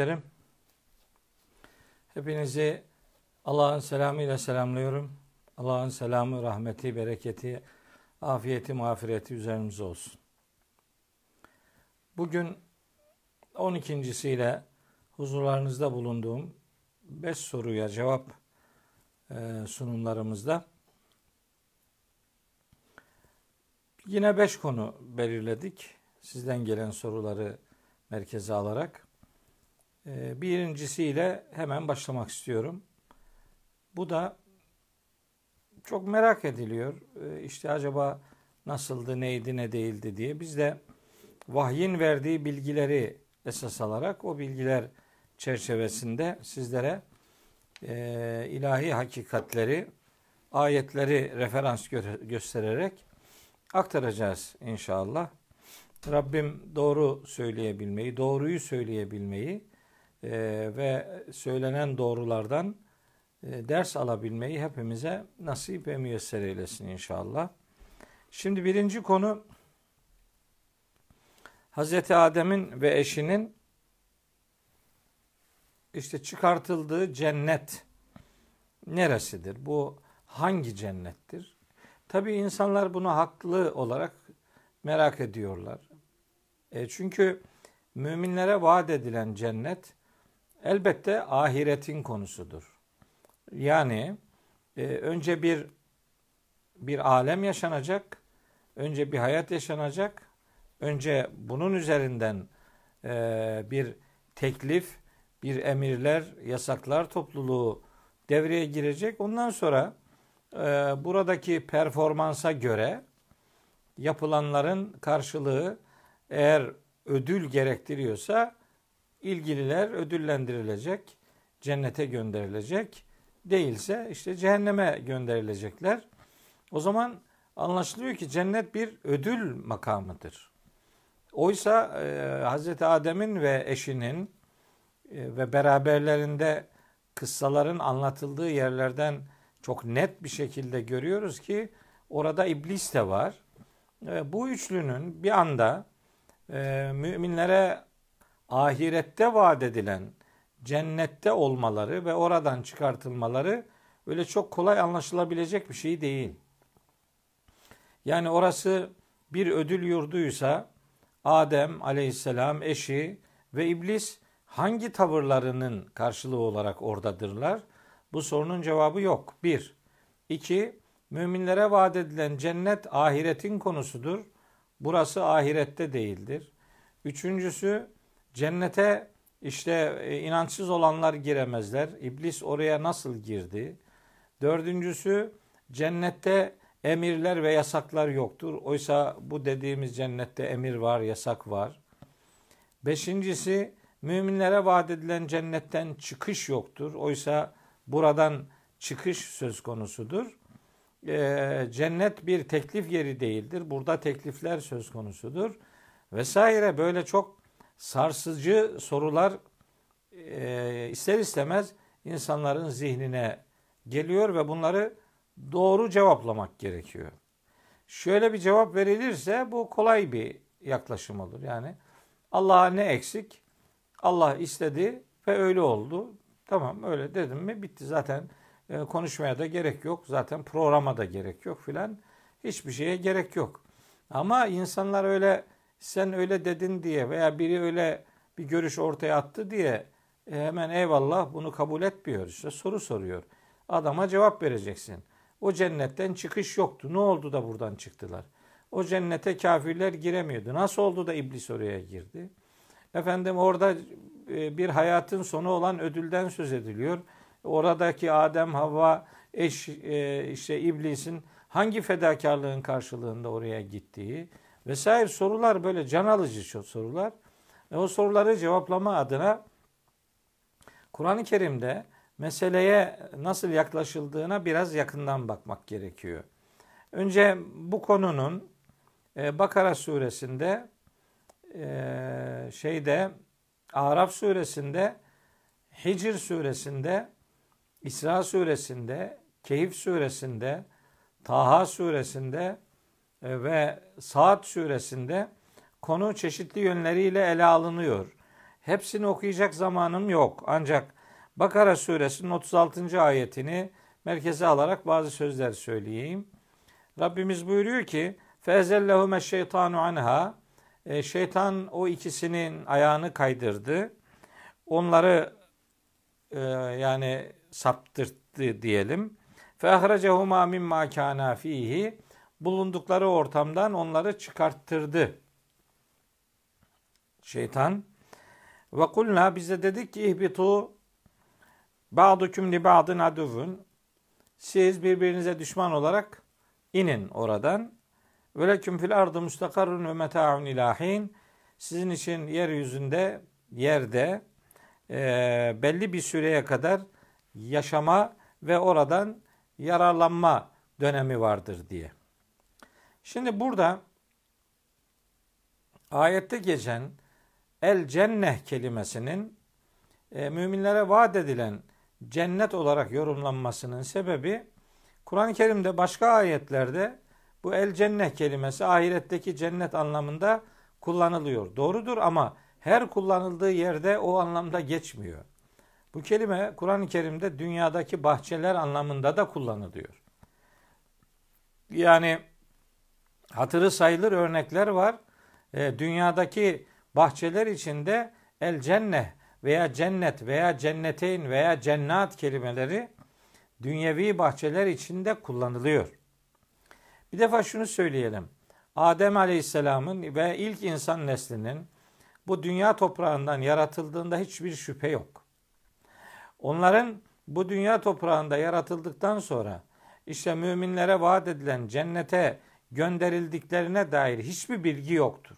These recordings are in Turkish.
ederim. Hepinizi Allah'ın selamıyla selamlıyorum. Allah'ın selamı, rahmeti, bereketi, afiyeti, mağfireti üzerimize olsun. Bugün 12.siyle huzurlarınızda bulunduğum 5 soruya cevap e, sunumlarımızda yine 5 konu belirledik. Sizden gelen soruları merkeze alarak. Ee, birincisiyle hemen başlamak istiyorum. Bu da çok merak ediliyor. Ee, işte acaba nasıldı, neydi, ne değildi diye. Biz de vahyin verdiği bilgileri esas alarak o bilgiler çerçevesinde sizlere e, ilahi hakikatleri, ayetleri referans gö- göstererek aktaracağız inşallah. Rabbim doğru söyleyebilmeyi, doğruyu söyleyebilmeyi e, ve söylenen doğrulardan e, ders alabilmeyi hepimize nasip ve müyesser eylesin inşallah. Şimdi birinci konu Hazreti Adem'in ve eşinin işte çıkartıldığı cennet neresidir? Bu hangi cennettir? Tabii insanlar bunu haklı olarak merak ediyorlar. E çünkü müminlere vaat edilen cennet elbette ahiretin konusudur. Yani e, önce bir bir alem yaşanacak, önce bir hayat yaşanacak, önce bunun üzerinden e, bir teklif, bir emirler, yasaklar topluluğu devreye girecek. Ondan sonra e, buradaki performansa göre yapılanların karşılığı eğer ödül gerektiriyorsa ilgililer ödüllendirilecek, cennete gönderilecek. Değilse işte cehenneme gönderilecekler. O zaman anlaşılıyor ki cennet bir ödül makamıdır. Oysa e, Hz. Adem'in ve eşinin e, ve beraberlerinde kıssaların anlatıldığı yerlerden çok net bir şekilde görüyoruz ki orada iblis de var. E, bu üçlünün bir anda e, müminlere ahirette vaat edilen cennette olmaları ve oradan çıkartılmaları öyle çok kolay anlaşılabilecek bir şey değil. Yani orası bir ödül yurduysa Adem aleyhisselam eşi ve iblis hangi tavırlarının karşılığı olarak oradadırlar? Bu sorunun cevabı yok. Bir. İki, müminlere vaat edilen cennet ahiretin konusudur. Burası ahirette değildir. Üçüncüsü cennete işte e, inançsız olanlar giremezler. İblis oraya nasıl girdi? Dördüncüsü cennette emirler ve yasaklar yoktur. Oysa bu dediğimiz cennette emir var, yasak var. Beşincisi müminlere vaat edilen cennetten çıkış yoktur. Oysa buradan çıkış söz konusudur. Ee, cennet bir teklif yeri değildir. Burada teklifler söz konusudur. Vesaire böyle çok sarsıcı sorular e, ister istemez insanların zihnine geliyor ve bunları doğru cevaplamak gerekiyor. Şöyle bir cevap verilirse bu kolay bir yaklaşım olur. Yani Allah'a ne eksik? Allah istedi ve öyle oldu. Tamam öyle dedim mi bitti zaten e, konuşmaya da gerek yok. Zaten programa da gerek yok filan. Hiçbir şeye gerek yok. Ama insanlar öyle sen öyle dedin diye veya biri öyle bir görüş ortaya attı diye e, hemen eyvallah bunu kabul etmiyor. İşte soru soruyor. Adama cevap vereceksin. O cennetten çıkış yoktu. Ne oldu da buradan çıktılar? O cennete kafirler giremiyordu. Nasıl oldu da iblis oraya girdi? Efendim orada e, bir hayatın sonu olan ödülden söz ediliyor. Oradaki Adem, Havva, eş, e, işte iblisin hangi fedakarlığın karşılığında oraya gittiği vesaire sorular böyle can alıcı sorular. E o soruları cevaplama adına Kur'an-ı Kerim'de meseleye nasıl yaklaşıldığına biraz yakından bakmak gerekiyor. Önce bu konunun e, Bakara suresinde e, şeyde Araf suresinde Hicr suresinde İsra suresinde Keyif suresinde Taha suresinde ve Saat suresinde konu çeşitli yönleriyle ele alınıyor. Hepsini okuyacak zamanım yok. Ancak Bakara suresinin 36. ayetini merkeze alarak bazı sözler söyleyeyim. Rabbimiz buyuruyor ki فَاَزَلَّهُمَ şeytanu anha e, Şeytan o ikisinin ayağını kaydırdı. Onları e, yani saptırttı diyelim. فَاَخْرَجَهُمَا مِمَّا كَانَا ف۪يهِ Bulundukları ortamdan onları çıkarttırdı. Şeytan. Ve kulna bize dedik ki ihbitu ba'dukum li ba'din aduvun. Siz birbirinize düşman olarak inin oradan. Ve leküm fil ardı mustakarrun ve meta'un ilahin. Sizin için yeryüzünde, yerde e, belli bir süreye kadar yaşama ve oradan yararlanma dönemi vardır diye. Şimdi burada ayette geçen el cenneh kelimesinin e, müminlere vaat edilen cennet olarak yorumlanmasının sebebi Kur'an-ı Kerim'de başka ayetlerde bu el cenneh kelimesi ahiretteki cennet anlamında kullanılıyor. Doğrudur ama her kullanıldığı yerde o anlamda geçmiyor. Bu kelime Kur'an-ı Kerim'de dünyadaki bahçeler anlamında da kullanılıyor. Yani hatırı sayılır örnekler var. E, dünyadaki bahçeler içinde el cenneh veya cennet veya cenneteyn veya cennat kelimeleri dünyevi bahçeler içinde kullanılıyor. Bir defa şunu söyleyelim. Adem Aleyhisselam'ın ve ilk insan neslinin bu dünya toprağından yaratıldığında hiçbir şüphe yok. Onların bu dünya toprağında yaratıldıktan sonra işte müminlere vaat edilen cennete gönderildiklerine dair hiçbir bilgi yoktur.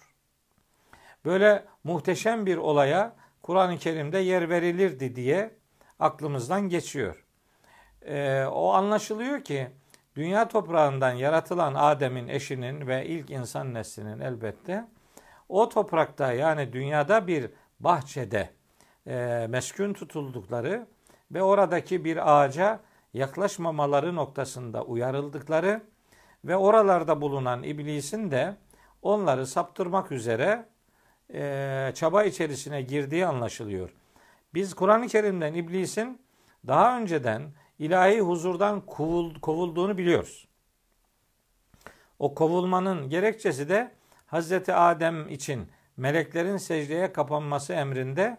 Böyle muhteşem bir olaya Kur'an-ı Kerim'de yer verilirdi diye aklımızdan geçiyor. Ee, o anlaşılıyor ki dünya toprağından yaratılan Adem'in eşinin ve ilk insan neslinin elbette o toprakta yani dünyada bir bahçede e, meskun tutuldukları ve oradaki bir ağaca yaklaşmamaları noktasında uyarıldıkları ve oralarda bulunan iblisin de onları saptırmak üzere e, çaba içerisine girdiği anlaşılıyor. Biz Kur'an-ı Kerim'den iblisin daha önceden ilahi huzurdan kovul, kovulduğunu biliyoruz. O kovulmanın gerekçesi de Hazreti Adem için meleklerin secdeye kapanması emrinde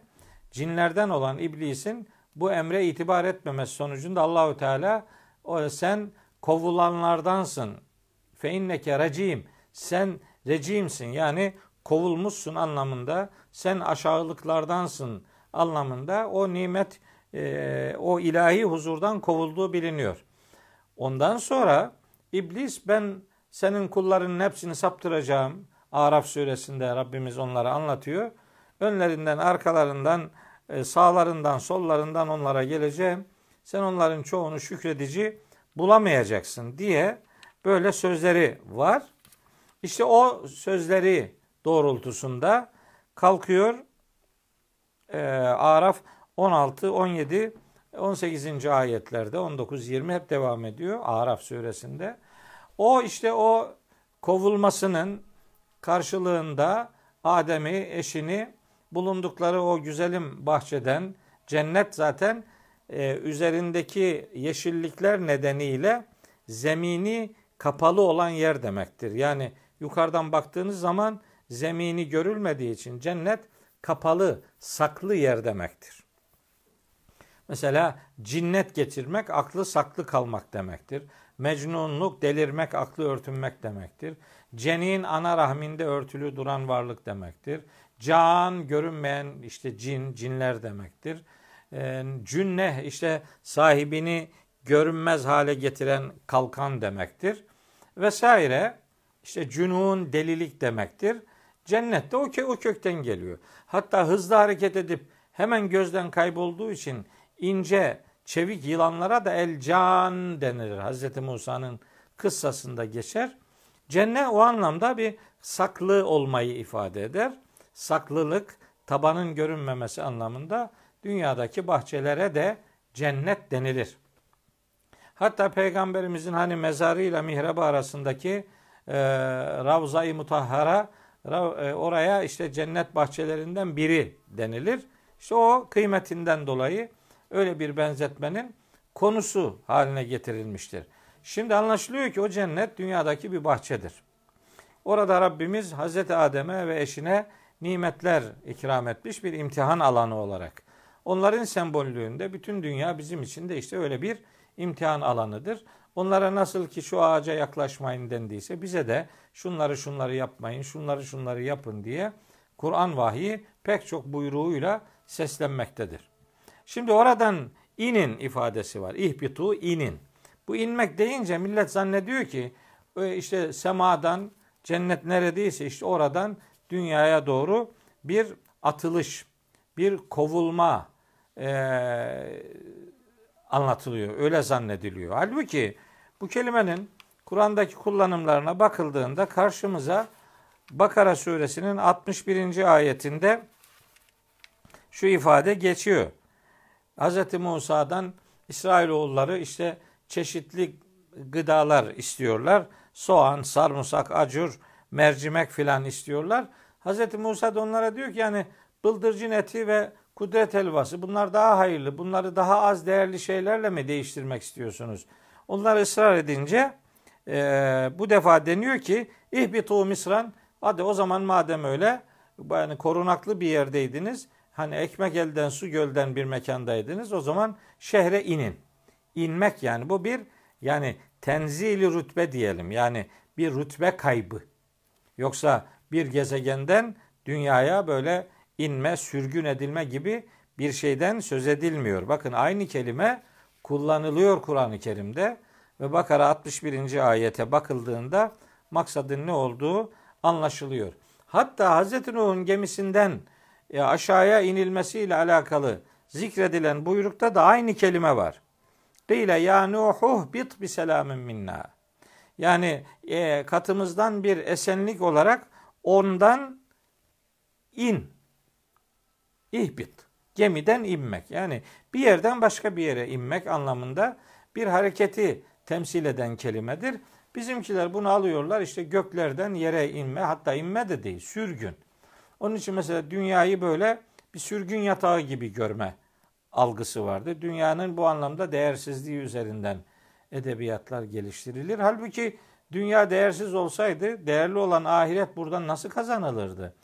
cinlerden olan iblisin bu emre itibar etmemesi sonucunda Allahü Teala o sen kovulanlardansın. Fe inneke recim. Sen recimsin. Yani kovulmuşsun anlamında. Sen aşağılıklardansın anlamında o nimet e, o ilahi huzurdan kovulduğu biliniyor. Ondan sonra iblis ben senin kullarının hepsini saptıracağım. Araf suresinde Rabbimiz onları anlatıyor. Önlerinden, arkalarından, e, sağlarından, sollarından onlara geleceğim. Sen onların çoğunu şükredici bulamayacaksın diye böyle sözleri var. İşte o sözleri doğrultusunda kalkıyor e, Araf 16, 17, 18. ayetlerde 19, 20 hep devam ediyor Araf suresinde. O işte o kovulmasının karşılığında Adem'i, eşini bulundukları o güzelim bahçeden cennet zaten e, üzerindeki yeşillikler nedeniyle zemini kapalı olan yer demektir. Yani yukarıdan baktığınız zaman zemini görülmediği için cennet kapalı, saklı yer demektir. Mesela cinnet getirmek aklı saklı kalmak demektir. Mecnunluk delirmek, aklı örtünmek demektir. Cenin ana rahminde örtülü duran varlık demektir. Can görünmeyen işte cin, cinler demektir. E, cünne işte sahibini görünmez hale getiren kalkan demektir. Vesaire işte cünun delilik demektir. Cennette o, o kökten geliyor. Hatta hızlı hareket edip hemen gözden kaybolduğu için ince, çevik yılanlara da el can denilir. Hz. Musa'nın kıssasında geçer. Cennet o anlamda bir saklı olmayı ifade eder. Saklılık, tabanın görünmemesi anlamında dünyadaki bahçelere de cennet denilir. Hatta peygamberimizin hani mezarıyla mihrabı arasındaki e, Ravza-i Mutahhara e, oraya işte cennet bahçelerinden biri denilir. İşte o kıymetinden dolayı öyle bir benzetmenin konusu haline getirilmiştir. Şimdi anlaşılıyor ki o cennet dünyadaki bir bahçedir. Orada Rabbimiz Hazreti Adem'e ve eşine nimetler ikram etmiş bir imtihan alanı olarak. Onların sembollüğünde bütün dünya bizim için de işte öyle bir imtihan alanıdır. Onlara nasıl ki şu ağaca yaklaşmayın dendiyse bize de şunları şunları yapmayın, şunları şunları yapın diye Kur'an vahiyi pek çok buyruğuyla seslenmektedir. Şimdi oradan inin ifadesi var. İhbitu inin. Bu inmek deyince millet zannediyor ki e, işte semadan cennet neredeyse işte oradan dünyaya doğru bir atılış, bir kovulma e, anlatılıyor. Öyle zannediliyor. Halbuki bu kelimenin Kur'an'daki kullanımlarına bakıldığında karşımıza Bakara suresinin 61. ayetinde şu ifade geçiyor. Hz. Musa'dan İsrailoğulları işte çeşitli gıdalar istiyorlar. Soğan, sarımsak, acur, mercimek filan istiyorlar. Hz. Musa da onlara diyor ki yani bıldırcın eti ve kudret helvası bunlar daha hayırlı. Bunları daha az değerli şeylerle mi değiştirmek istiyorsunuz? Onlar ısrar edince e, bu defa deniyor ki ihbitu misran hadi o zaman madem öyle yani korunaklı bir yerdeydiniz hani ekmek elden su gölden bir mekandaydınız o zaman şehre inin. İnmek yani bu bir yani tenzili rütbe diyelim yani bir rütbe kaybı. Yoksa bir gezegenden dünyaya böyle inme, sürgün edilme gibi bir şeyden söz edilmiyor. Bakın aynı kelime kullanılıyor Kur'an-ı Kerim'de ve Bakara 61. ayete bakıldığında maksadın ne olduğu anlaşılıyor. Hatta Hazreti Nuh'un gemisinden e, aşağıya inilmesiyle alakalı zikredilen buyrukta da aynı kelime var. Kıyle ya Nuhuh bit bi selamin minna. Yani e, katımızdan bir esenlik olarak ondan in. İhbit. Gemiden inmek. Yani bir yerden başka bir yere inmek anlamında bir hareketi temsil eden kelimedir. Bizimkiler bunu alıyorlar işte göklerden yere inme hatta inme de değil sürgün. Onun için mesela dünyayı böyle bir sürgün yatağı gibi görme algısı vardı. Dünyanın bu anlamda değersizliği üzerinden edebiyatlar geliştirilir. Halbuki dünya değersiz olsaydı değerli olan ahiret buradan nasıl kazanılırdı?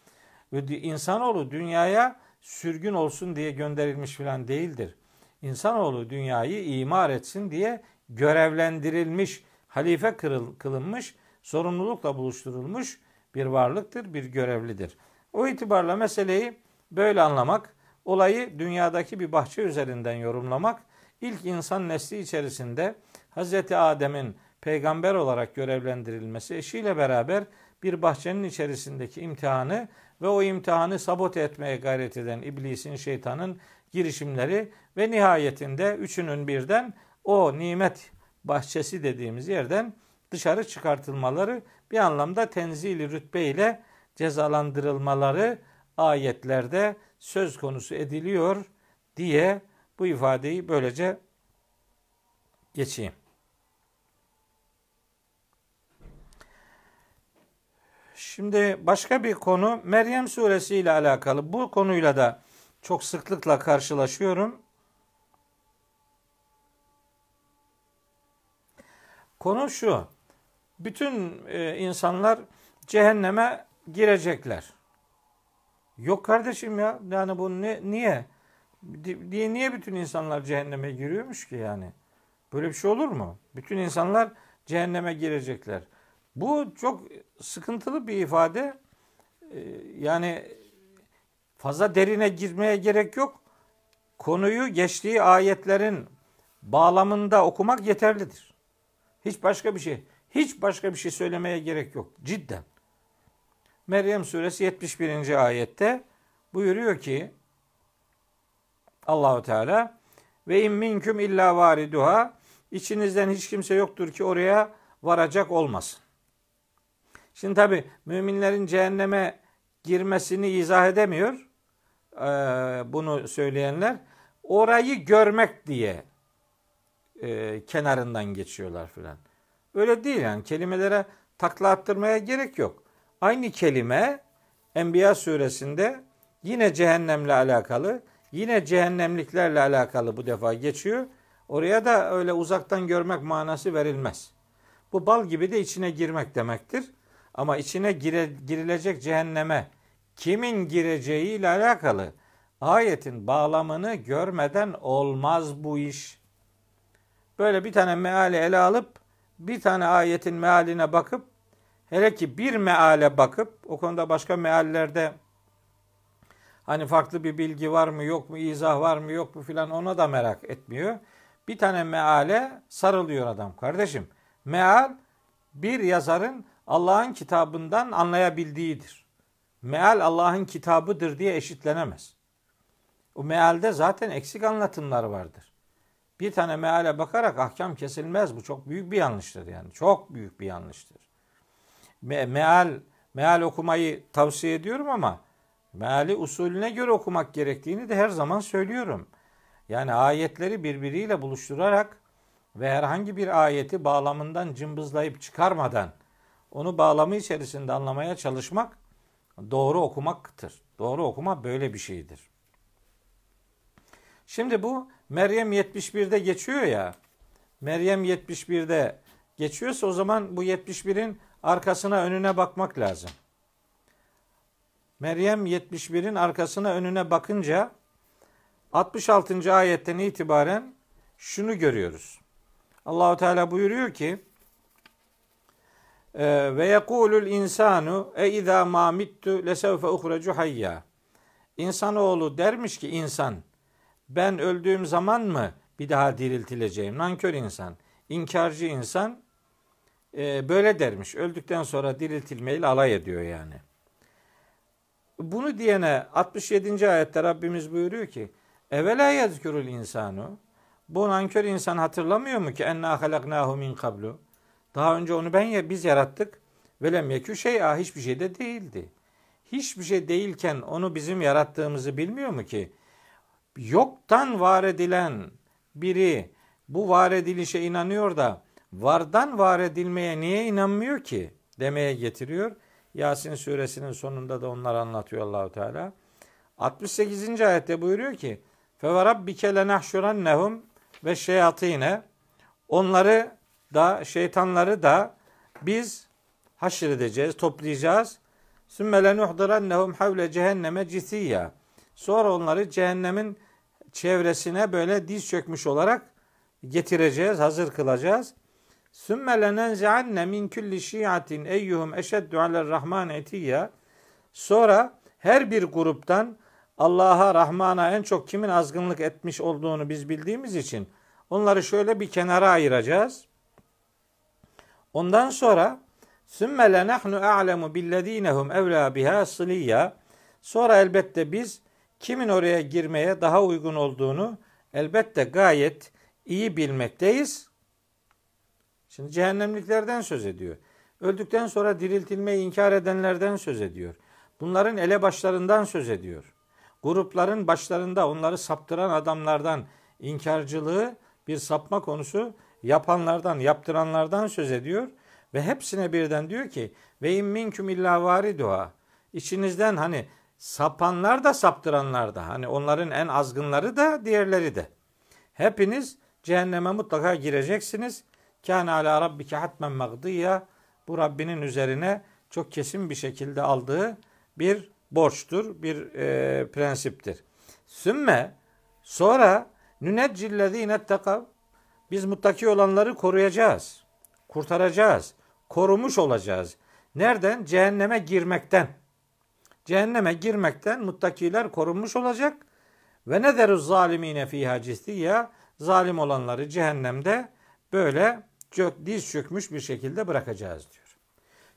Ve insanoğlu dünyaya sürgün olsun diye gönderilmiş filan değildir. İnsanoğlu dünyayı imar etsin diye görevlendirilmiş, halife kılınmış, sorumlulukla buluşturulmuş bir varlıktır, bir görevlidir. O itibarla meseleyi böyle anlamak, olayı dünyadaki bir bahçe üzerinden yorumlamak, ilk insan nesli içerisinde Hz. Adem'in peygamber olarak görevlendirilmesi eşiyle beraber bir bahçenin içerisindeki imtihanı ve o imtihanı sabote etmeye gayret eden iblisin, şeytanın girişimleri ve nihayetinde üçünün birden o nimet bahçesi dediğimiz yerden dışarı çıkartılmaları bir anlamda tenzili rütbe ile cezalandırılmaları ayetlerde söz konusu ediliyor diye bu ifadeyi böylece geçeyim. Şimdi başka bir konu Meryem suresi ile alakalı. Bu konuyla da çok sıklıkla karşılaşıyorum. Konu şu. Bütün e, insanlar cehenneme girecekler. Yok kardeşim ya. Yani bu ne, niye? Diye niye bütün insanlar cehenneme giriyormuş ki yani? Böyle bir şey olur mu? Bütün insanlar cehenneme girecekler. Bu çok sıkıntılı bir ifade. Ee, yani fazla derine girmeye gerek yok. Konuyu geçtiği ayetlerin bağlamında okumak yeterlidir. Hiç başka bir şey, hiç başka bir şey söylemeye gerek yok. Cidden. Meryem suresi 71. ayette buyuruyor ki Allahu Teala ve in minküm illa variduha içinizden hiç kimse yoktur ki oraya varacak olmasın. Şimdi tabi müminlerin cehenneme girmesini izah edemiyor bunu söyleyenler. Orayı görmek diye kenarından geçiyorlar filan. Öyle değil yani kelimelere takla attırmaya gerek yok. Aynı kelime Enbiya suresinde yine cehennemle alakalı Yine cehennemliklerle alakalı bu defa geçiyor. Oraya da öyle uzaktan görmek manası verilmez. Bu bal gibi de içine girmek demektir. Ama içine gire, girilecek cehenneme kimin gireceği ile alakalı ayetin bağlamını görmeden olmaz bu iş. Böyle bir tane meali ele alıp bir tane ayetin mealine bakıp hele ki bir meale bakıp o konuda başka meallerde hani farklı bir bilgi var mı yok mu izah var mı yok mu filan ona da merak etmiyor. Bir tane meale sarılıyor adam kardeşim. Meal bir yazarın Allah'ın kitabından anlayabildiğidir. Meal Allah'ın kitabıdır diye eşitlenemez. O mealde zaten eksik anlatımlar vardır. Bir tane meale bakarak ahkam kesilmez. Bu çok büyük bir yanlıştır yani. Çok büyük bir yanlıştır. Me- meal meal okumayı tavsiye ediyorum ama meali usulüne göre okumak gerektiğini de her zaman söylüyorum. Yani ayetleri birbiriyle buluşturarak ve herhangi bir ayeti bağlamından cımbızlayıp çıkarmadan onu bağlamı içerisinde anlamaya çalışmak doğru okumaktır. Doğru okuma böyle bir şeydir. Şimdi bu Meryem 71'de geçiyor ya. Meryem 71'de geçiyorsa o zaman bu 71'in arkasına önüne bakmak lazım. Meryem 71'in arkasına önüne bakınca 66. ayetten itibaren şunu görüyoruz. Allahu Teala buyuruyor ki ve yekulul insanu e izâ mâ mittu lesevfe uhrecu hayya. İnsanoğlu dermiş ki insan ben öldüğüm zaman mı bir daha diriltileceğim? Nankör insan, inkarcı insan e, böyle dermiş. Öldükten sonra diriltilmeyle alay ediyor yani. Bunu diyene 67. ayette Rabbimiz buyuruyor ki Evela yazkürül insanu bu nankör insan hatırlamıyor mu ki enna halaknahu min kablu daha önce onu ben ya biz yarattık. Velem yekü şey ah hiçbir şey de değildi. Hiçbir şey değilken onu bizim yarattığımızı bilmiyor mu ki? Yoktan var edilen biri bu var edilişe inanıyor da vardan var edilmeye niye inanmıyor ki demeye getiriyor. Yasin suresinin sonunda da onlar anlatıyor Allahu Teala. 68. ayette buyuruyor ki: "Fe ve rabbike lenahşurannehum ve şeyatine" Onları da şeytanları da biz haşr edeceğiz, toplayacağız. Sümme lenuhdirannehum havle cehenneme cisiyya. Sonra onları cehennemin çevresine böyle diz çökmüş olarak getireceğiz, hazır kılacağız. Sümme lenenzi'anne min kulli şiatin eyyuhum eşeddu aler rahman etiyya. Sonra her bir gruptan Allah'a, Rahman'a en çok kimin azgınlık etmiş olduğunu biz bildiğimiz için onları şöyle bir kenara ayıracağız. Ondan sonra sümme le nahnu a'lemu billedinehum evla biha sıliyya. Sonra elbette biz kimin oraya girmeye daha uygun olduğunu elbette gayet iyi bilmekteyiz. Şimdi cehennemliklerden söz ediyor. Öldükten sonra diriltilmeyi inkar edenlerden söz ediyor. Bunların elebaşlarından söz ediyor. Grupların başlarında onları saptıran adamlardan inkarcılığı bir sapma konusu yapanlardan, yaptıranlardan söz ediyor ve hepsine birden diyor ki ve in minkum illa variduha. İçinizden hani sapanlar da saptıranlar da hani onların en azgınları da diğerleri de. Hepiniz cehenneme mutlaka gireceksiniz. Kâne ala rabbike hatmen magdiyya. Bu Rabbinin üzerine çok kesin bir şekilde aldığı bir borçtur, bir e, prensiptir. Sümme sonra nüneccillezîne tekav biz muttaki olanları koruyacağız. Kurtaracağız. Korumuş olacağız. Nereden? Cehenneme girmekten. Cehenneme girmekten muttakiler korunmuş olacak. Ve ne deruz zalimine fiha ya zalim olanları cehennemde böyle çök, diz çökmüş bir şekilde bırakacağız diyor.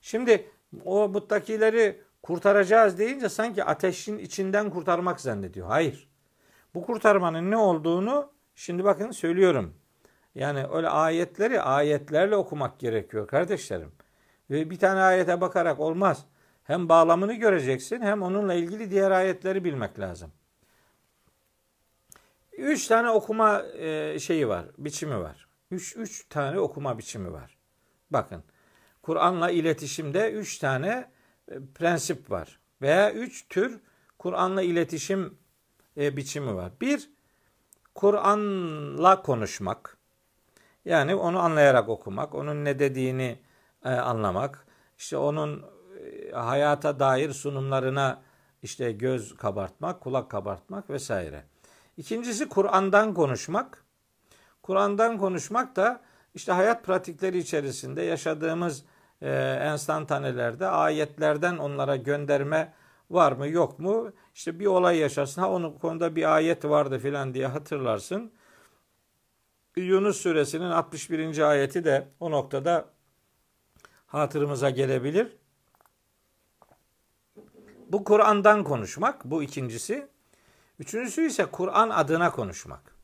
Şimdi o muttakileri kurtaracağız deyince sanki ateşin içinden kurtarmak zannediyor. Hayır. Bu kurtarmanın ne olduğunu şimdi bakın söylüyorum. Yani öyle ayetleri ayetlerle okumak gerekiyor kardeşlerim. Ve bir tane ayete bakarak olmaz. Hem bağlamını göreceksin hem onunla ilgili diğer ayetleri bilmek lazım. Üç tane okuma e, şeyi var, biçimi var. Üç, üç tane okuma biçimi var. Bakın, Kur'an'la iletişimde üç tane e, prensip var. Veya üç tür Kur'an'la iletişim e, biçimi var. Bir, Kur'an'la konuşmak. Yani onu anlayarak okumak, onun ne dediğini e, anlamak, işte onun e, hayata dair sunumlarına işte göz kabartmak, kulak kabartmak vesaire. İkincisi Kur'an'dan konuşmak. Kur'an'dan konuşmak da işte hayat pratikleri içerisinde yaşadığımız e, enstantanelerde ayetlerden onlara gönderme var mı yok mu? İşte bir olay yaşasın ha onun konuda bir ayet vardı filan diye hatırlarsın. Yunus suresinin 61. ayeti de o noktada hatırımıza gelebilir. Bu Kur'an'dan konuşmak, bu ikincisi. Üçüncüsü ise Kur'an adına konuşmak.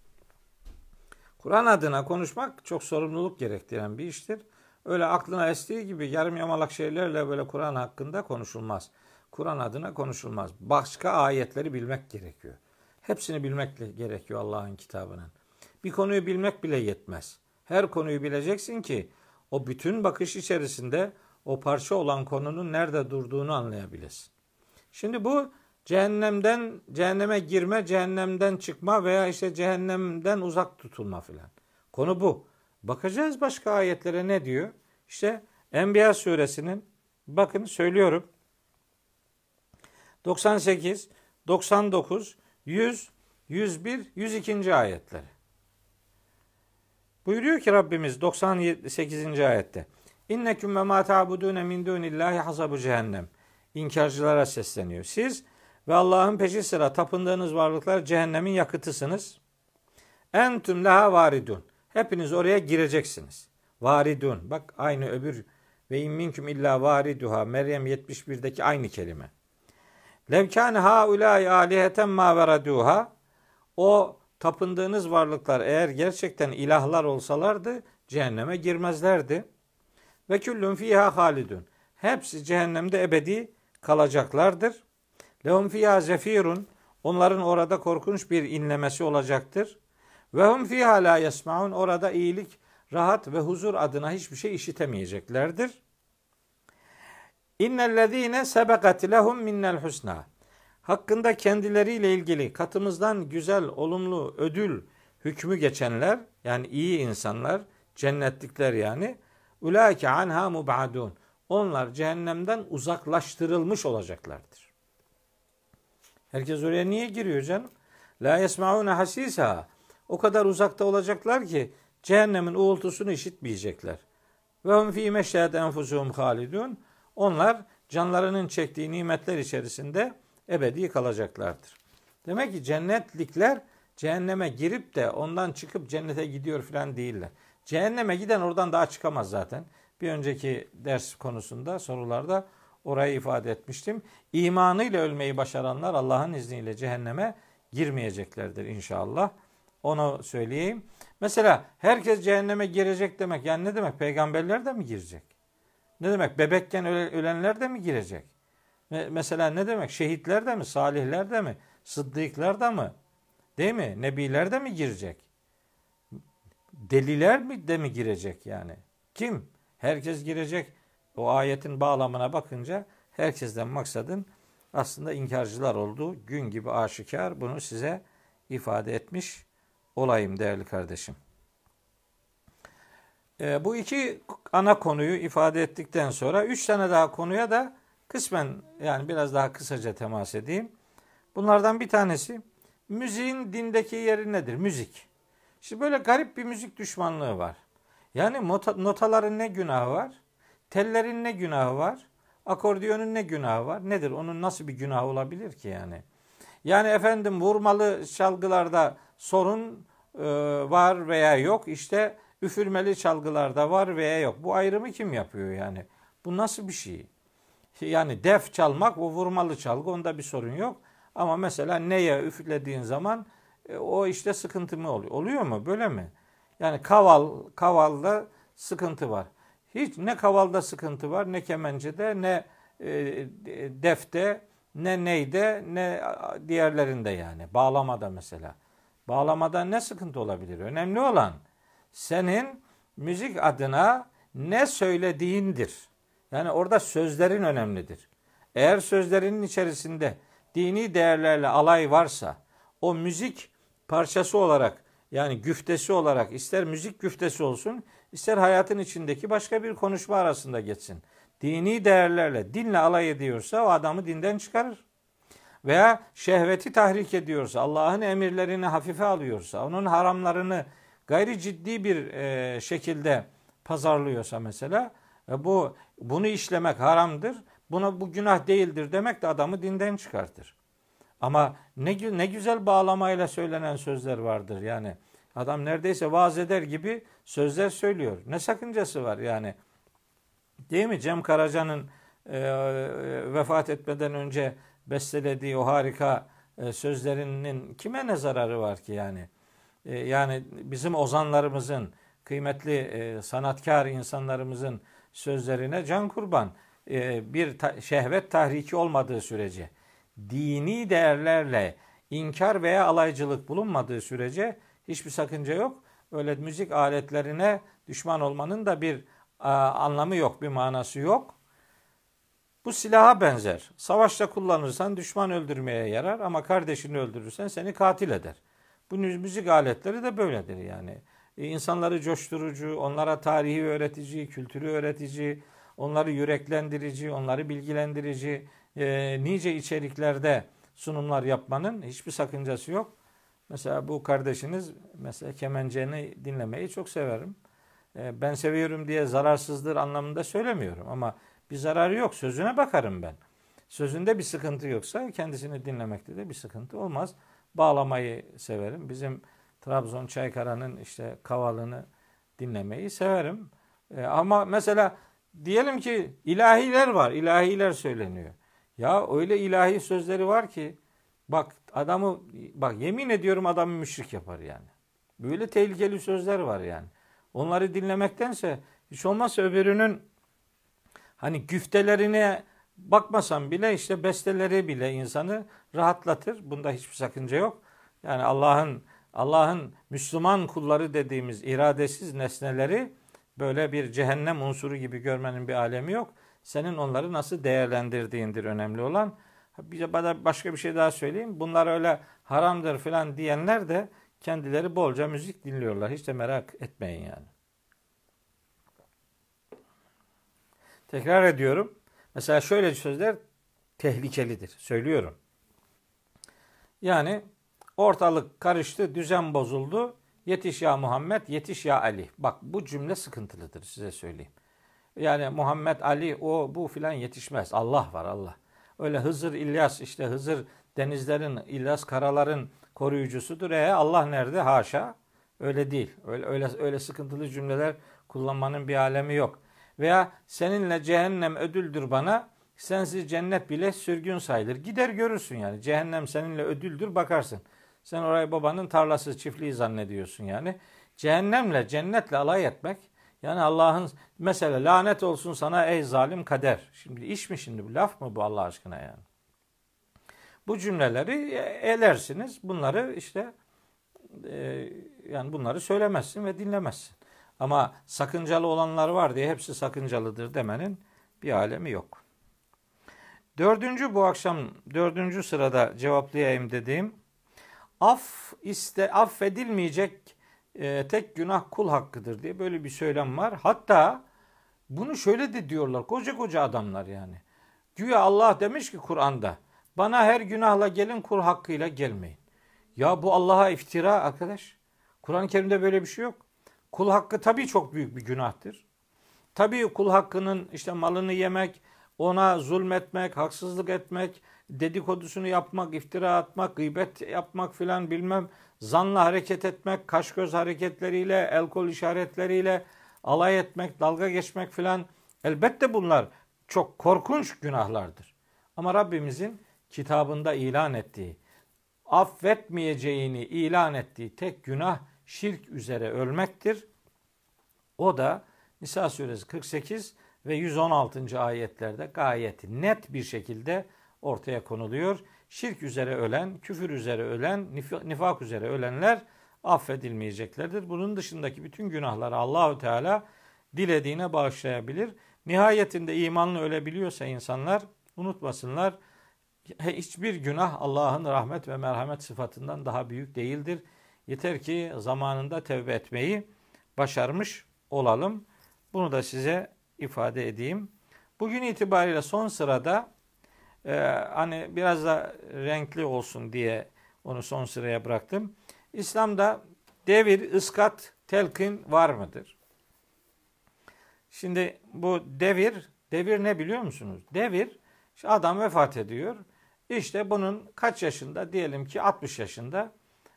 Kur'an adına konuşmak çok sorumluluk gerektiren bir iştir. Öyle aklına estiği gibi yarım yamalak şeylerle böyle Kur'an hakkında konuşulmaz. Kur'an adına konuşulmaz. Başka ayetleri bilmek gerekiyor. Hepsini bilmek gerekiyor Allah'ın kitabının. Bir konuyu bilmek bile yetmez. Her konuyu bileceksin ki o bütün bakış içerisinde o parça olan konunun nerede durduğunu anlayabilesin. Şimdi bu cehennemden cehenneme girme, cehennemden çıkma veya işte cehennemden uzak tutulma filan. Konu bu. Bakacağız başka ayetlere ne diyor? İşte Enbiya suresinin bakın söylüyorum 98, 99, 100, 101, 102. ayetleri. Buyuruyor ki Rabbimiz 98. ayette. İnneküm ve ma ta'budune min dunillahi hasabu cehennem. İnkarcılara sesleniyor. Siz ve Allah'ın peşi sıra tapındığınız varlıklar cehennemin yakıtısınız. Entüm leha varidun. Hepiniz oraya gireceksiniz. Varidun. Bak aynı öbür ve in minküm illa variduha. Meryem 71'deki aynı kelime. Levkâne haulâi aliheten ma veraduha. O tapındığınız varlıklar eğer gerçekten ilahlar olsalardı cehenneme girmezlerdi. Ve küllün fiha halidun. Hepsi cehennemde ebedi kalacaklardır. Lehum fiha zefirun. Onların orada korkunç bir inlemesi olacaktır. Ve hum fiha la yesmaun. Orada iyilik, rahat ve huzur adına hiçbir şey işitemeyeceklerdir. İnnellezîne sebekat lehum minnel husna. Hakkında kendileriyle ilgili katımızdan güzel, olumlu, ödül hükmü geçenler, yani iyi insanlar, cennetlikler yani, ulaike anha mubadun. Onlar cehennemden uzaklaştırılmış olacaklardır. Herkes oraya niye giriyor canım? La yesmaune hasisa. O kadar uzakta olacaklar ki cehennemin uğultusunu işitmeyecekler. Ve hum fî meşşehad enfusuhum halidun. Onlar canlarının çektiği nimetler içerisinde ebedi kalacaklardır. Demek ki cennetlikler cehenneme girip de ondan çıkıp cennete gidiyor falan değiller. Cehenneme giden oradan daha çıkamaz zaten. Bir önceki ders konusunda sorularda orayı ifade etmiştim. İmanıyla ölmeyi başaranlar Allah'ın izniyle cehenneme girmeyeceklerdir inşallah. Onu söyleyeyim. Mesela herkes cehenneme girecek demek. Yani ne demek? Peygamberler de mi girecek? Ne demek? Bebekken ölenler de mi girecek? Mesela ne demek? Şehitler de mi? Salihler de mi? Sıddıklar da mı? Değil mi? Nebiler de mi girecek? Deliler mi de mi girecek yani? Kim? Herkes girecek. O ayetin bağlamına bakınca herkesten maksadın aslında inkarcılar olduğu gün gibi aşikar bunu size ifade etmiş olayım değerli kardeşim. E, bu iki ana konuyu ifade ettikten sonra üç tane daha konuya da kısmen yani biraz daha kısaca temas edeyim. Bunlardan bir tanesi müziğin dindeki yeri nedir? Müzik. Şimdi böyle garip bir müzik düşmanlığı var. Yani nota, notaların ne günahı var? Tellerin ne günahı var? Akordiyonun ne günahı var? Nedir? Onun nasıl bir günahı olabilir ki yani? Yani efendim vurmalı çalgılarda sorun e, var veya yok. İşte üfürmeli çalgılarda var veya yok. Bu ayrımı kim yapıyor yani? Bu nasıl bir şey? Yani def çalmak o vurmalı çalgı onda bir sorun yok. Ama mesela neye üflediğin zaman e, o işte sıkıntı mı oluyor? Oluyor mu? Böyle mi? Yani kaval, kavalda sıkıntı var. Hiç ne kavalda sıkıntı var, ne kemencede, ne e, defte, ne neyde, ne diğerlerinde yani. Bağlamada mesela. Bağlamada ne sıkıntı olabilir? Önemli olan senin müzik adına ne söylediğindir. Yani orada sözlerin önemlidir. Eğer sözlerinin içerisinde dini değerlerle alay varsa, o müzik parçası olarak yani güftesi olarak ister müzik güftesi olsun ister hayatın içindeki başka bir konuşma arasında geçsin. Dini değerlerle, dinle alay ediyorsa o adamı dinden çıkarır. Veya şehveti tahrik ediyorsa, Allah'ın emirlerini hafife alıyorsa, onun haramlarını gayri ciddi bir şekilde pazarlıyorsa mesela e, bu bunu işlemek haramdır. Buna bu günah değildir demek de adamı dinden çıkartır. Ama ne ne güzel bağlamayla söylenen sözler vardır yani. Adam neredeyse vaaz eder gibi sözler söylüyor. Ne sakıncası var yani? Değil mi? Cem Karaca'nın e, vefat etmeden önce bestelediği o harika e, sözlerinin kime ne zararı var ki yani? E, yani bizim ozanlarımızın, kıymetli e, sanatkar insanlarımızın sözlerine can kurban. E, bir şehvet tahriki olmadığı sürece, dini değerlerle inkar veya alaycılık bulunmadığı sürece hiçbir sakınca yok. Öyle müzik aletlerine düşman olmanın da bir anlamı yok, bir manası yok. Bu silaha benzer. Savaşta kullanırsan düşman öldürmeye yarar ama kardeşini öldürürsen seni katil eder. Bu müzik aletleri de böyledir yani. E, insanları coşturucu, onlara tarihi öğretici, kültürü öğretici, onları yüreklendirici, onları bilgilendirici e, nice içeriklerde sunumlar yapmanın hiçbir sakıncası yok. Mesela bu kardeşiniz mesela kemenceni dinlemeyi çok severim. E, ben seviyorum diye zararsızdır anlamında söylemiyorum ama bir zararı yok. Sözüne bakarım ben. Sözünde bir sıkıntı yoksa kendisini dinlemekte de bir sıkıntı olmaz. Bağlamayı severim. Bizim Trabzon Çaykara'nın işte kavalını dinlemeyi severim. E, ama mesela diyelim ki ilahiler var. ilahiler söyleniyor. Ya öyle ilahi sözleri var ki bak adamı bak yemin ediyorum adamı müşrik yapar yani. Böyle tehlikeli sözler var yani. Onları dinlemektense hiç olmazsa öbürünün hani güftelerine bakmasam bile işte besteleri bile insanı rahatlatır. Bunda hiçbir sakınca yok. Yani Allah'ın Allah'ın Müslüman kulları dediğimiz iradesiz nesneleri böyle bir cehennem unsuru gibi görmenin bir alemi yok. Senin onları nasıl değerlendirdiğindir önemli olan. Bir bana başka bir şey daha söyleyeyim. Bunlar öyle haramdır falan diyenler de kendileri bolca müzik dinliyorlar. Hiç de merak etmeyin yani. Tekrar ediyorum. Mesela şöyle sözler tehlikelidir. Söylüyorum. Yani ortalık karıştı, düzen bozuldu. Yetiş ya Muhammed, yetiş ya Ali. Bak bu cümle sıkıntılıdır size söyleyeyim. Yani Muhammed, Ali, o bu filan yetişmez. Allah var Allah. Öyle Hızır, İlyas işte Hızır denizlerin, İlyas karaların koruyucusudur. E Allah nerede? Haşa. Öyle değil. Öyle öyle öyle sıkıntılı cümleler kullanmanın bir alemi yok. Veya seninle cehennem ödüldür bana, sensiz cennet bile sürgün sayılır. Gider görürsün yani. Cehennem seninle ödüldür bakarsın. Sen orayı babanın tarlası çiftliği zannediyorsun yani. Cehennemle, cennetle alay etmek yani Allah'ın mesela lanet olsun sana ey zalim kader. Şimdi iş mi şimdi bu laf mı bu Allah aşkına yani? Bu cümleleri elersiniz. Bunları işte e, yani bunları söylemezsin ve dinlemezsin. Ama sakıncalı olanlar var diye hepsi sakıncalıdır demenin bir alemi yok. Dördüncü bu akşam dördüncü sırada cevaplayayım dediğim af iste affedilmeyecek e, tek günah kul hakkıdır diye böyle bir söylem var. Hatta bunu şöyle de diyorlar koca koca adamlar yani. Güya Allah demiş ki Kur'an'da bana her günahla gelin kul hakkıyla gelmeyin. Ya bu Allah'a iftira arkadaş. Kur'an-ı Kerim'de böyle bir şey yok. Kul hakkı tabii çok büyük bir günahtır. Tabii kul hakkının işte malını yemek, ona zulmetmek, haksızlık etmek, dedikodusunu yapmak, iftira atmak, gıybet yapmak filan bilmem, zanla hareket etmek, kaş göz hareketleriyle, el kol işaretleriyle alay etmek, dalga geçmek filan elbette bunlar çok korkunç günahlardır. Ama Rabbimizin kitabında ilan ettiği, affetmeyeceğini ilan ettiği tek günah şirk üzere ölmektir. O da Nisa suresi 48 ve 116. ayetlerde gayet net bir şekilde ortaya konuluyor. Şirk üzere ölen, küfür üzere ölen, nifak üzere ölenler affedilmeyeceklerdir. Bunun dışındaki bütün günahları Allahü Teala dilediğine bağışlayabilir. Nihayetinde imanlı ölebiliyorsa insanlar unutmasınlar hiçbir günah Allah'ın rahmet ve merhamet sıfatından daha büyük değildir. Yeter ki zamanında tevbe etmeyi başarmış olalım. Bunu da size ifade edeyim. Bugün itibariyle son sırada e, hani biraz da renkli olsun diye onu son sıraya bıraktım. İslam'da devir, ıskat, telkin var mıdır? Şimdi bu devir, devir ne biliyor musunuz? Devir, adam vefat ediyor. İşte bunun kaç yaşında? Diyelim ki 60 yaşında.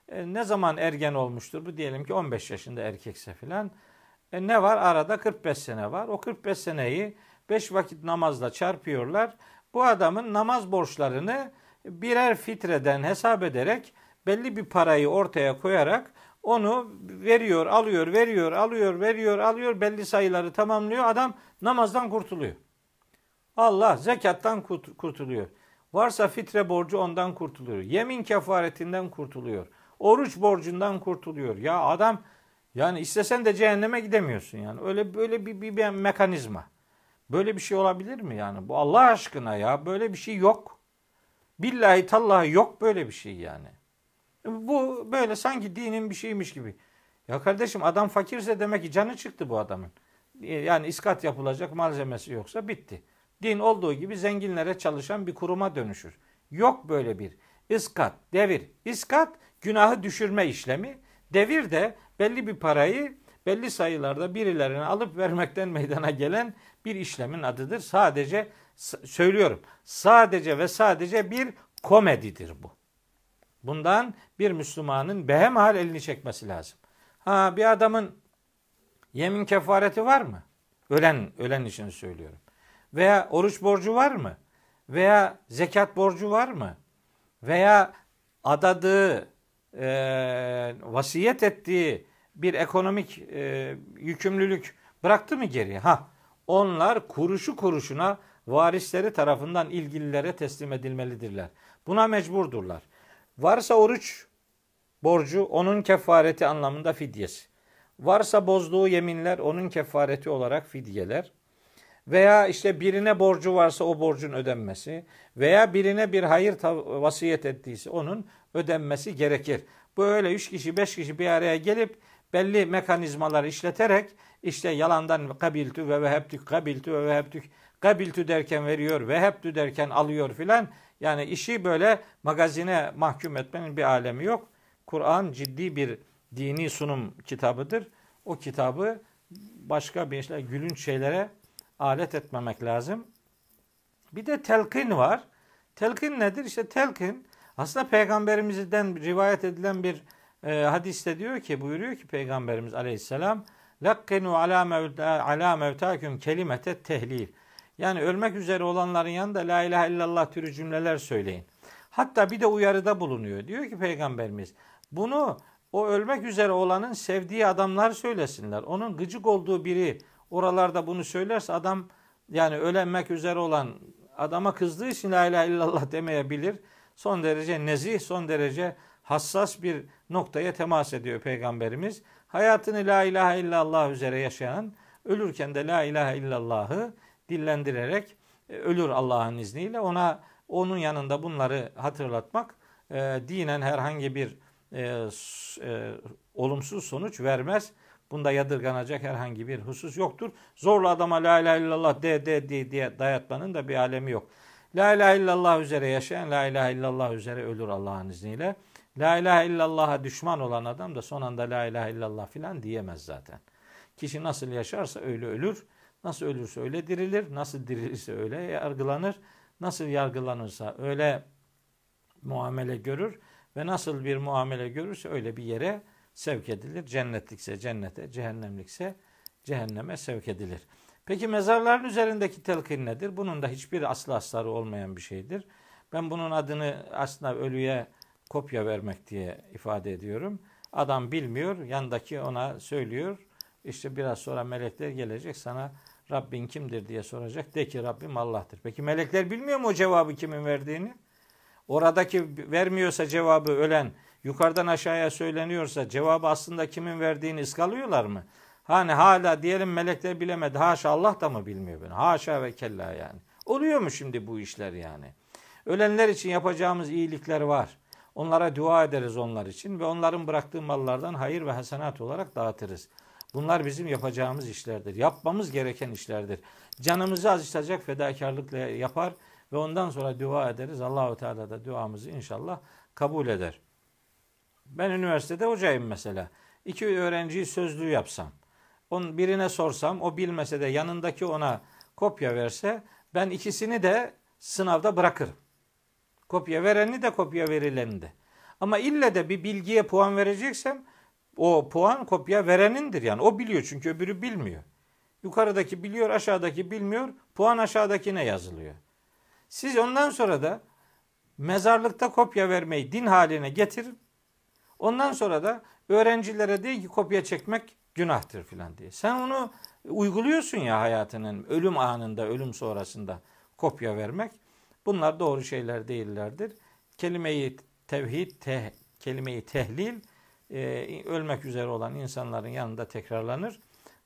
E, ne zaman ergen olmuştur? Bu diyelim ki 15 yaşında erkekse filan. E, ne var? Arada 45 sene var. O 45 seneyi 5 vakit namazla çarpıyorlar. Bu adamın namaz borçlarını birer fitreden hesap ederek belli bir parayı ortaya koyarak onu veriyor, alıyor, veriyor, alıyor, veriyor, alıyor, belli sayıları tamamlıyor. Adam namazdan kurtuluyor. Allah zekattan kurtuluyor. Varsa fitre borcu ondan kurtuluyor. Yemin kefaretinden kurtuluyor. Oruç borcundan kurtuluyor. Ya adam yani istesen de cehenneme gidemiyorsun yani. Öyle böyle bir, bir, bir mekanizma. Böyle bir şey olabilir mi yani? Bu Allah aşkına ya böyle bir şey yok. Billahi tallahi yok böyle bir şey yani. Bu böyle sanki dinin bir şeymiş gibi. Ya kardeşim adam fakirse demek ki canı çıktı bu adamın. Yani iskat yapılacak malzemesi yoksa bitti. Din olduğu gibi zenginlere çalışan bir kuruma dönüşür. Yok böyle bir iskat, devir. İskat günahı düşürme işlemi. Devir de belli bir parayı belli sayılarda birilerine alıp vermekten meydana gelen bir işlemin adıdır. Sadece söylüyorum. Sadece ve sadece bir komedidir bu. Bundan bir Müslümanın behemhal elini çekmesi lazım. Ha bir adamın yemin kefareti var mı? Ölen ölen için söylüyorum. Veya oruç borcu var mı? Veya zekat borcu var mı? Veya adadığı, e, vasiyet ettiği bir ekonomik e, yükümlülük bıraktı mı geriye? Ha, onlar kuruşu kuruşuna varisleri tarafından ilgililere teslim edilmelidirler. Buna mecburdurlar. Varsa oruç borcu onun kefareti anlamında fidyesi. Varsa bozduğu yeminler onun kefareti olarak fidyeler. Veya işte birine borcu varsa o borcun ödenmesi veya birine bir hayır vasiyet ettiyse onun ödenmesi gerekir. Böyle üç kişi beş kişi bir araya gelip belli mekanizmalar işleterek işte yalandan kabiltü ve vehebtük kabiltü ve vehebtük kabiltü derken veriyor vehebtü derken alıyor filan. Yani işi böyle magazine mahkum etmenin bir alemi yok. Kur'an ciddi bir dini sunum kitabıdır. O kitabı başka bir işler, gülünç şeylere alet etmemek lazım. Bir de telkin var. Telkin nedir? İşte telkin aslında peygamberimizden rivayet edilen bir e, hadiste diyor ki buyuruyor ki peygamberimiz aleyhisselam lakkenu ala mevta ala mevtaküm kelimete tehlil. Yani ölmek üzere olanların yanında la ilahe illallah türü cümleler söyleyin. Hatta bir de uyarıda bulunuyor. Diyor ki peygamberimiz bunu o ölmek üzere olanın sevdiği adamlar söylesinler. Onun gıcık olduğu biri oralarda bunu söylerse adam yani ölenmek üzere olan adama kızdığı için la ilahe illallah demeyebilir. Son derece nezih, son derece hassas bir noktaya temas ediyor Peygamberimiz. Hayatını la ilahe illallah üzere yaşayan, ölürken de la ilahe illallahı dillendirerek e, ölür Allah'ın izniyle. Ona onun yanında bunları hatırlatmak e, dinen herhangi bir e, e, olumsuz sonuç vermez. Bunda yadırganacak herhangi bir husus yoktur. Zorla adama la ilahe illallah de de de diye dayatmanın da bir alemi yok. La ilahe illallah üzere yaşayan la ilahe illallah üzere ölür Allah'ın izniyle. La ilahe illallah'a düşman olan adam da son anda la ilahe illallah filan diyemez zaten. Kişi nasıl yaşarsa öyle ölür. Nasıl ölürse öyle dirilir. Nasıl dirilirse öyle yargılanır. Nasıl yargılanırsa öyle muamele görür. Ve nasıl bir muamele görürse öyle bir yere sevk edilir. Cennetlikse cennete, cehennemlikse cehenneme sevk edilir. Peki mezarların üzerindeki telkin nedir? Bunun da hiçbir aslı asları olmayan bir şeydir. Ben bunun adını aslında ölüye kopya vermek diye ifade ediyorum. Adam bilmiyor, yandaki ona söylüyor. İşte biraz sonra melekler gelecek sana Rabbin kimdir diye soracak. De ki Rabbim Allah'tır. Peki melekler bilmiyor mu o cevabı kimin verdiğini? Oradaki vermiyorsa cevabı ölen yukarıdan aşağıya söyleniyorsa cevabı aslında kimin verdiğini ıskalıyorlar mı? Hani hala diyelim melekler bilemedi. Haşa Allah da mı bilmiyor bunu? Haşa ve kella yani. Oluyor mu şimdi bu işler yani? Ölenler için yapacağımız iyilikler var. Onlara dua ederiz onlar için ve onların bıraktığı mallardan hayır ve hasenat olarak dağıtırız. Bunlar bizim yapacağımız işlerdir. Yapmamız gereken işlerdir. Canımızı acıtacak fedakarlıkla yapar ve ondan sonra dua ederiz. Allahu Teala da duamızı inşallah kabul eder. Ben üniversitede hocayım mesela. İki öğrenciyi sözlü yapsam, on birine sorsam, o bilmese de yanındaki ona kopya verse, ben ikisini de sınavda bırakırım. Kopya vereni de kopya verileni de. Ama ille de bir bilgiye puan vereceksem o puan kopya verenindir yani. O biliyor çünkü öbürü bilmiyor. Yukarıdaki biliyor, aşağıdaki bilmiyor. Puan aşağıdakine yazılıyor. Siz ondan sonra da mezarlıkta kopya vermeyi din haline getirin. Ondan sonra da öğrencilere deyin ki kopya çekmek günahtır filan diye. Sen onu uyguluyorsun ya hayatının ölüm anında, ölüm sonrasında kopya vermek. Bunlar doğru şeyler değillerdir. Kelimeyi tevhid, te, kelimeyi tehlil e, ölmek üzere olan insanların yanında tekrarlanır.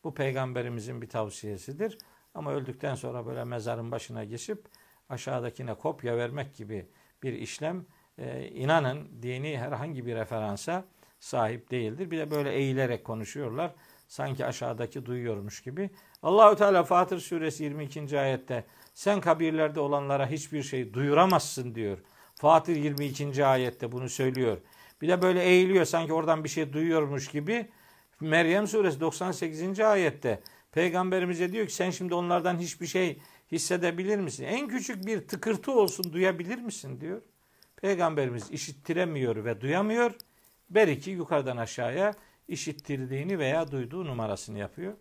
Bu peygamberimizin bir tavsiyesidir. Ama öldükten sonra böyle mezarın başına geçip aşağıdakine kopya vermek gibi bir işlem e, inanın dini herhangi bir referansa sahip değildir. Bir de böyle eğilerek konuşuyorlar. Sanki aşağıdaki duyuyormuş gibi. Allahü Teala Fatır suresi 22. ayette sen kabirlerde olanlara hiçbir şey duyuramazsın diyor. Fatır 22. ayette bunu söylüyor. Bir de böyle eğiliyor sanki oradan bir şey duyuyormuş gibi. Meryem suresi 98. ayette peygamberimize diyor ki sen şimdi onlardan hiçbir şey hissedebilir misin? En küçük bir tıkırtı olsun duyabilir misin diyor. Peygamberimiz işittiremiyor ve duyamıyor. Belki yukarıdan aşağıya işittirdiğini veya duyduğu numarasını yapıyor.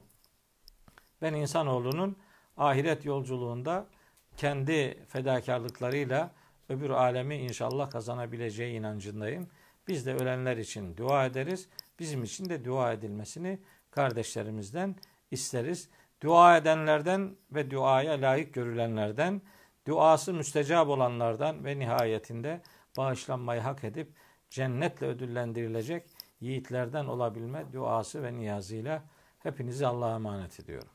Ben insanoğlunun ahiret yolculuğunda kendi fedakarlıklarıyla öbür alemi inşallah kazanabileceği inancındayım. Biz de ölenler için dua ederiz. Bizim için de dua edilmesini kardeşlerimizden isteriz. Dua edenlerden ve duaya layık görülenlerden, duası müstecab olanlardan ve nihayetinde bağışlanmayı hak edip cennetle ödüllendirilecek yiğitlerden olabilme duası ve niyazıyla hepinizi Allah'a emanet ediyorum.